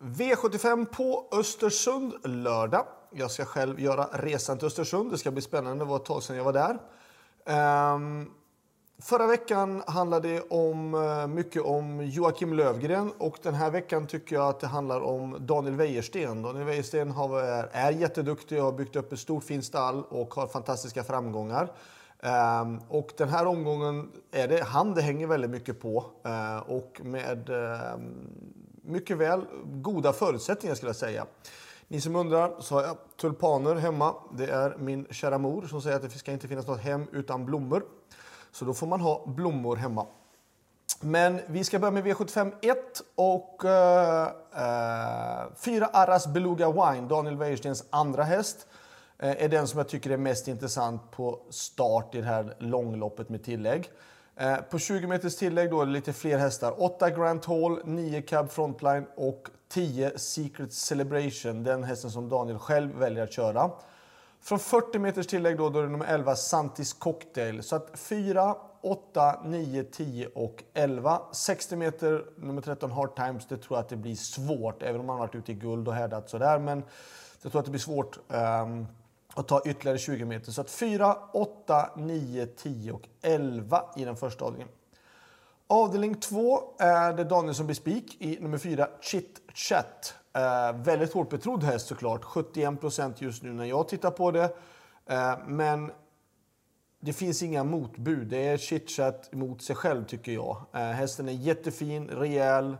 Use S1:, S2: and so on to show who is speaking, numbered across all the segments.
S1: V75 på Östersund lördag. Jag ska själv göra resan till Östersund. Det ska bli spännande. Det var ett tag sedan jag var där. Um, förra veckan handlade det om, eh, mycket om Joakim Lövgren och den här veckan tycker jag att det handlar om Daniel Wäjersten. Daniel Wäjersten har, är, är jätteduktig och har byggt upp ett stort fint stall och har fantastiska framgångar. Um, och den här omgången är det han det hänger väldigt mycket på. Uh, och med um, mycket väl goda förutsättningar skulle jag säga. Ni som undrar så har jag tulpaner hemma. Det är min kära mor som säger att det ska inte finnas något hem utan blommor. Så då får man ha blommor hemma. Men vi ska börja med V75 1 och uh, uh, Arras Beluga Wine, Daniel Wäjerstens andra häst, eh, är den som jag tycker är mest intressant på start i det här långloppet med tillägg. Eh, på 20 meters tillägg då är det lite fler hästar. 8 Grand Hall, 9 Cab Frontline och 10 Secret Celebration. Den hästen som Daniel själv väljer att köra. Från 40 meters tillägg då, då är det nummer 11 Santis Cocktail. Så att 4, 8, 9, 10 och 11. 60 meter, nummer 13 Hard Times, det tror jag att det blir svårt. Även om han varit ute i guld och härdat sådär. Men jag tror att det blir svårt. Um, och ta ytterligare 20 meter. Så att 4, 8, 9, 10 och 11 i den första avdelningen. Avdelning 2 är det Daniel som blir spik i nummer 4, Chit Chat. Eh, väldigt hårt betrodd häst såklart. 71% just nu när jag tittar på det. Eh, men det finns inga motbud. Det är Chit Chat mot sig själv tycker jag. Eh, hästen är jättefin, rejäl.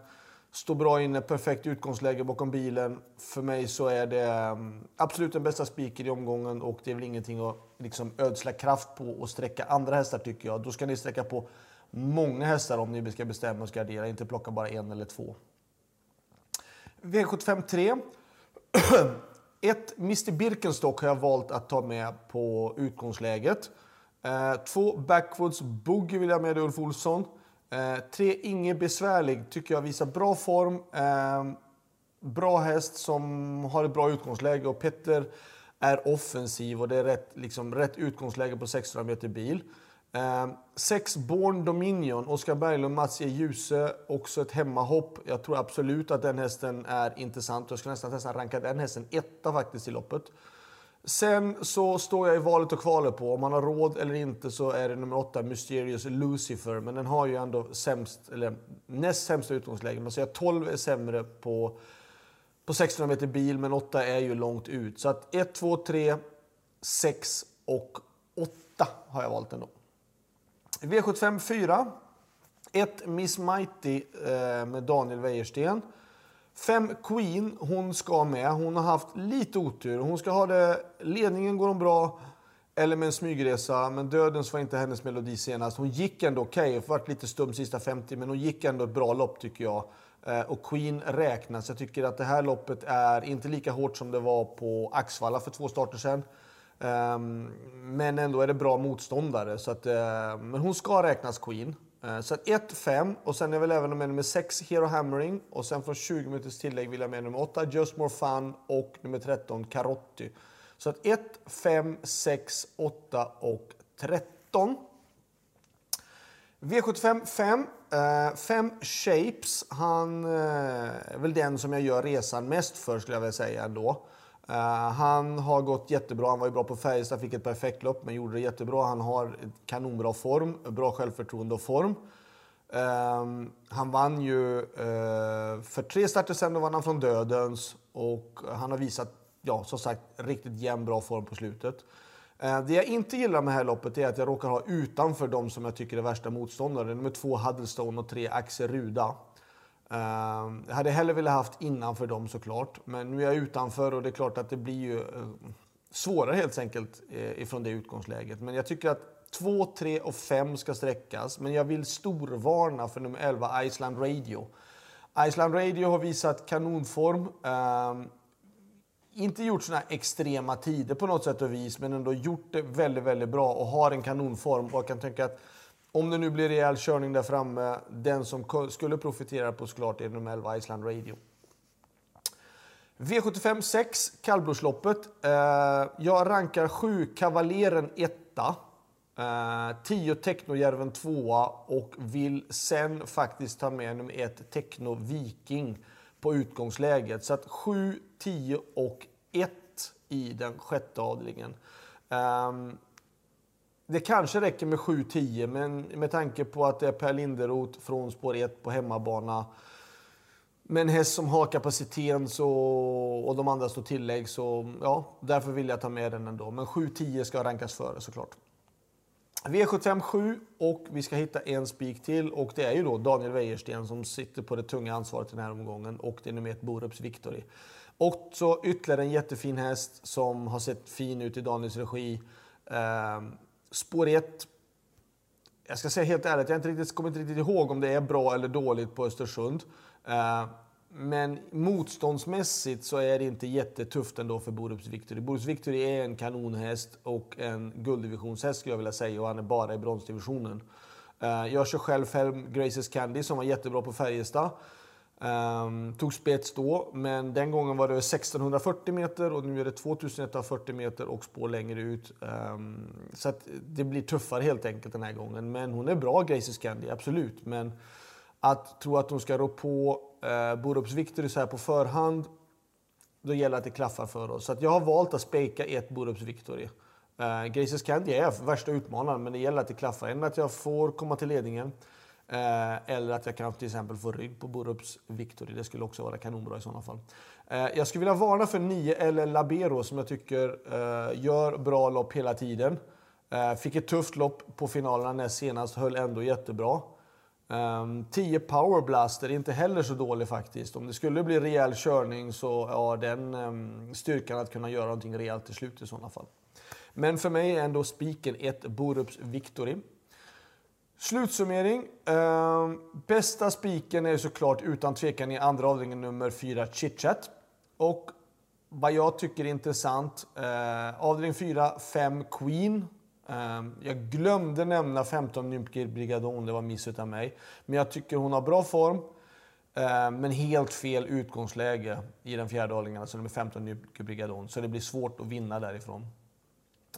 S1: Står bra inne, perfekt utgångsläge bakom bilen. För mig så är det mm, absolut den bästa spiken i omgången och det är väl ingenting att liksom ödsla kraft på och sträcka andra hästar tycker jag. Då ska ni sträcka på många hästar om ni ska bestämma och gardera, inte plocka bara en eller två. V75 3. Ett Mr Birkenstock har jag valt att ta med på utgångsläget. Eh, två Backwoods Boogie vill jag med Ulf Olsson. Eh, tre Inge Besvärlig tycker jag visar bra form. Eh, bra häst som har ett bra utgångsläge och Petter är offensiv och det är rätt, liksom, rätt utgångsläge på 600 meter bil. Eh, sex Born Dominion, Oskar Berglund, Mats E. Djuse, också ett hemmahopp. Jag tror absolut att den hästen är intressant. Jag skulle nästan, nästan ranka den hästen etta faktiskt i loppet. Sen så står jag i valet och kvalet på om man har råd eller inte så är det nummer åtta Mysterious Lucifer. Men den har ju ändå sämst, eller näst sämsta utgångsläge. Man säger att 12 är sämre på, på 600 meter bil men 8 är ju långt ut. Så att 1, 2, 3, 6 och 8 har jag valt ändå. V75 4. 1 Miss Mighty eh, med Daniel Wäjersten. Fem Queen, hon ska med. Hon har haft lite otur. Hon ska ha det, ledningen går hon bra, eller med en smygresa. Men Dödens var inte hennes melodi senast. Hon gick ändå okej. Okay. varit lite stum sista 50, men hon gick ändå ett bra lopp tycker jag. Eh, och Queen räknas. Jag tycker att det här loppet är inte lika hårt som det var på Axvalla för två starter sedan. Ehm, men ändå är det bra motståndare. Så att, eh, men hon ska räknas Queen. Eh, så 1, 5 och sen är väl även med nummer 6 Hero Hammering och sen från 20 minuters tillägg vill jag med nummer 8 Just More Fun och nummer 13 Karotti. Så att 1, 5, 6, 8 och 13. V75 5. 5 Shapes. Han uh, är väl den som jag gör resan mest för skulle jag vilja säga ändå. Uh, han har gått jättebra. Han var ju bra på Färjestad, fick ett perfekt lopp, men gjorde det jättebra. Han har kanonbra form, bra självförtroende och form. Uh, han vann ju uh, för tre starter sen, då vann han från Dödens och han har visat, ja, som sagt, riktigt jämn bra form på slutet. Eh, det jag inte gillar med det här loppet är att jag råkar ha utanför de som jag tycker är värsta motståndare. Nummer två Huddlestone och tre Axel Ruda. Ehm, jag hade hellre velat haft innanför dem såklart. Men nu är jag utanför och det är klart att det blir ju eh, svårare helt enkelt eh, ifrån det utgångsläget. Men jag tycker att 2, 3 och 5 ska sträckas. Men jag vill storvarna för nummer 11, Iceland Radio. Iceland Radio har visat kanonform. Ehm, inte gjort sådana extrema tider på något sätt och vis, men ändå gjort det väldigt, väldigt bra och har en kanonform. Och jag kan tänka att om det nu blir rejäl körning där framme, den som skulle profitera på såklart är nummer 11 Island Radio. V75 6, kallblodsloppet. Eh, jag rankar 7 Kavaleren 1, 10 eh, Technojärven 2 och vill sen faktiskt ta med nummer 1 Techno Viking på utgångsläget. Så att 7, 10 och 1 i den sjätte avdelningen. Um, det kanske räcker med 7-10, men med tanke på att det är Per Linderoth från spår 1 på hemmabana med en häst som har kapaciteten så, och de andra står tillägg så ja, därför vill jag ta med den ändå. Men 7-10 ska rankas före såklart. V75 7 och vi ska hitta en spik till och det är ju då Daniel Wäjersten som sitter på det tunga ansvaret i den här omgången och det är nummer ett Borups Victory. Och så ytterligare en jättefin häst som har sett fin ut i Daniels regi. Eh, spår 1. Jag ska säga helt ärligt, jag inte riktigt, kommer inte riktigt ihåg om det är bra eller dåligt på Östersund. Eh, men motståndsmässigt så är det inte jättetufft ändå för Borups Victory. Borups Victory är en kanonhäst och en gulddivisionshäst skulle jag vilja säga och han är bara i bronsdivisionen. Eh, jag kör själv fem Graces Candy som var jättebra på Färjestad. Um, tog spets då, men den gången var det 1640 meter och nu är det 2140 meter och spår längre ut. Um, så det blir tuffare helt enkelt den här gången. Men hon är bra, Gracie Scandi, absolut. Men att tro att hon ska rå på uh, Borups Victory så här på förhand, då gäller det att det klaffar för oss. Så jag har valt att spejka ett Borups Victory. Uh, Gracie Scandi är värsta utmanaren, men det gäller att det klaffar. Än att jag får komma till ledningen. Eh, eller att jag kan till exempel få rygg på Borups Victory. Det skulle också vara kanonbra i sådana fall. Eh, jag skulle vilja varna för 9 eller Labero som jag tycker eh, gör bra lopp hela tiden. Eh, fick ett tufft lopp på finalerna näst senast, höll ändå jättebra. Ehm, 10 Power Blaster är inte heller så dålig faktiskt. Om det skulle bli rejäl körning så har ja, den ehm, styrkan att kunna göra någonting rejält till slut i sådana fall. Men för mig är ändå spiken 1 Borups Victory. Slutsummering. Eh, bästa spiken är såklart utan tvekan i andra avdelningen nummer 4, Chitchat. Och vad jag tycker är intressant, eh, avdelning 4, 5, Queen. Eh, jag glömde nämna 15 Nymkir Brigadon, det var miss av mig. Men jag tycker hon har bra form. Ehm, men helt fel utgångsläge i den fjärde avdelningen, alltså nummer 15 Nymkir Brigadon. Så det blir svårt att vinna därifrån.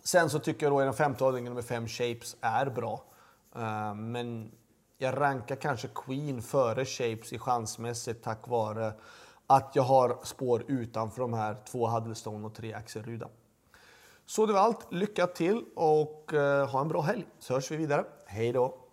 S1: Sen så tycker jag då i den femte avdelningen nummer 5 Shapes är bra. Eh, men jag rankar kanske Queen före Shapes i chansmässigt tack vare att jag har spår utanför de här två Huddlestone och tre Axelruda. Så det var allt. Lycka till och uh, ha en bra helg så hörs vi vidare. Hej då!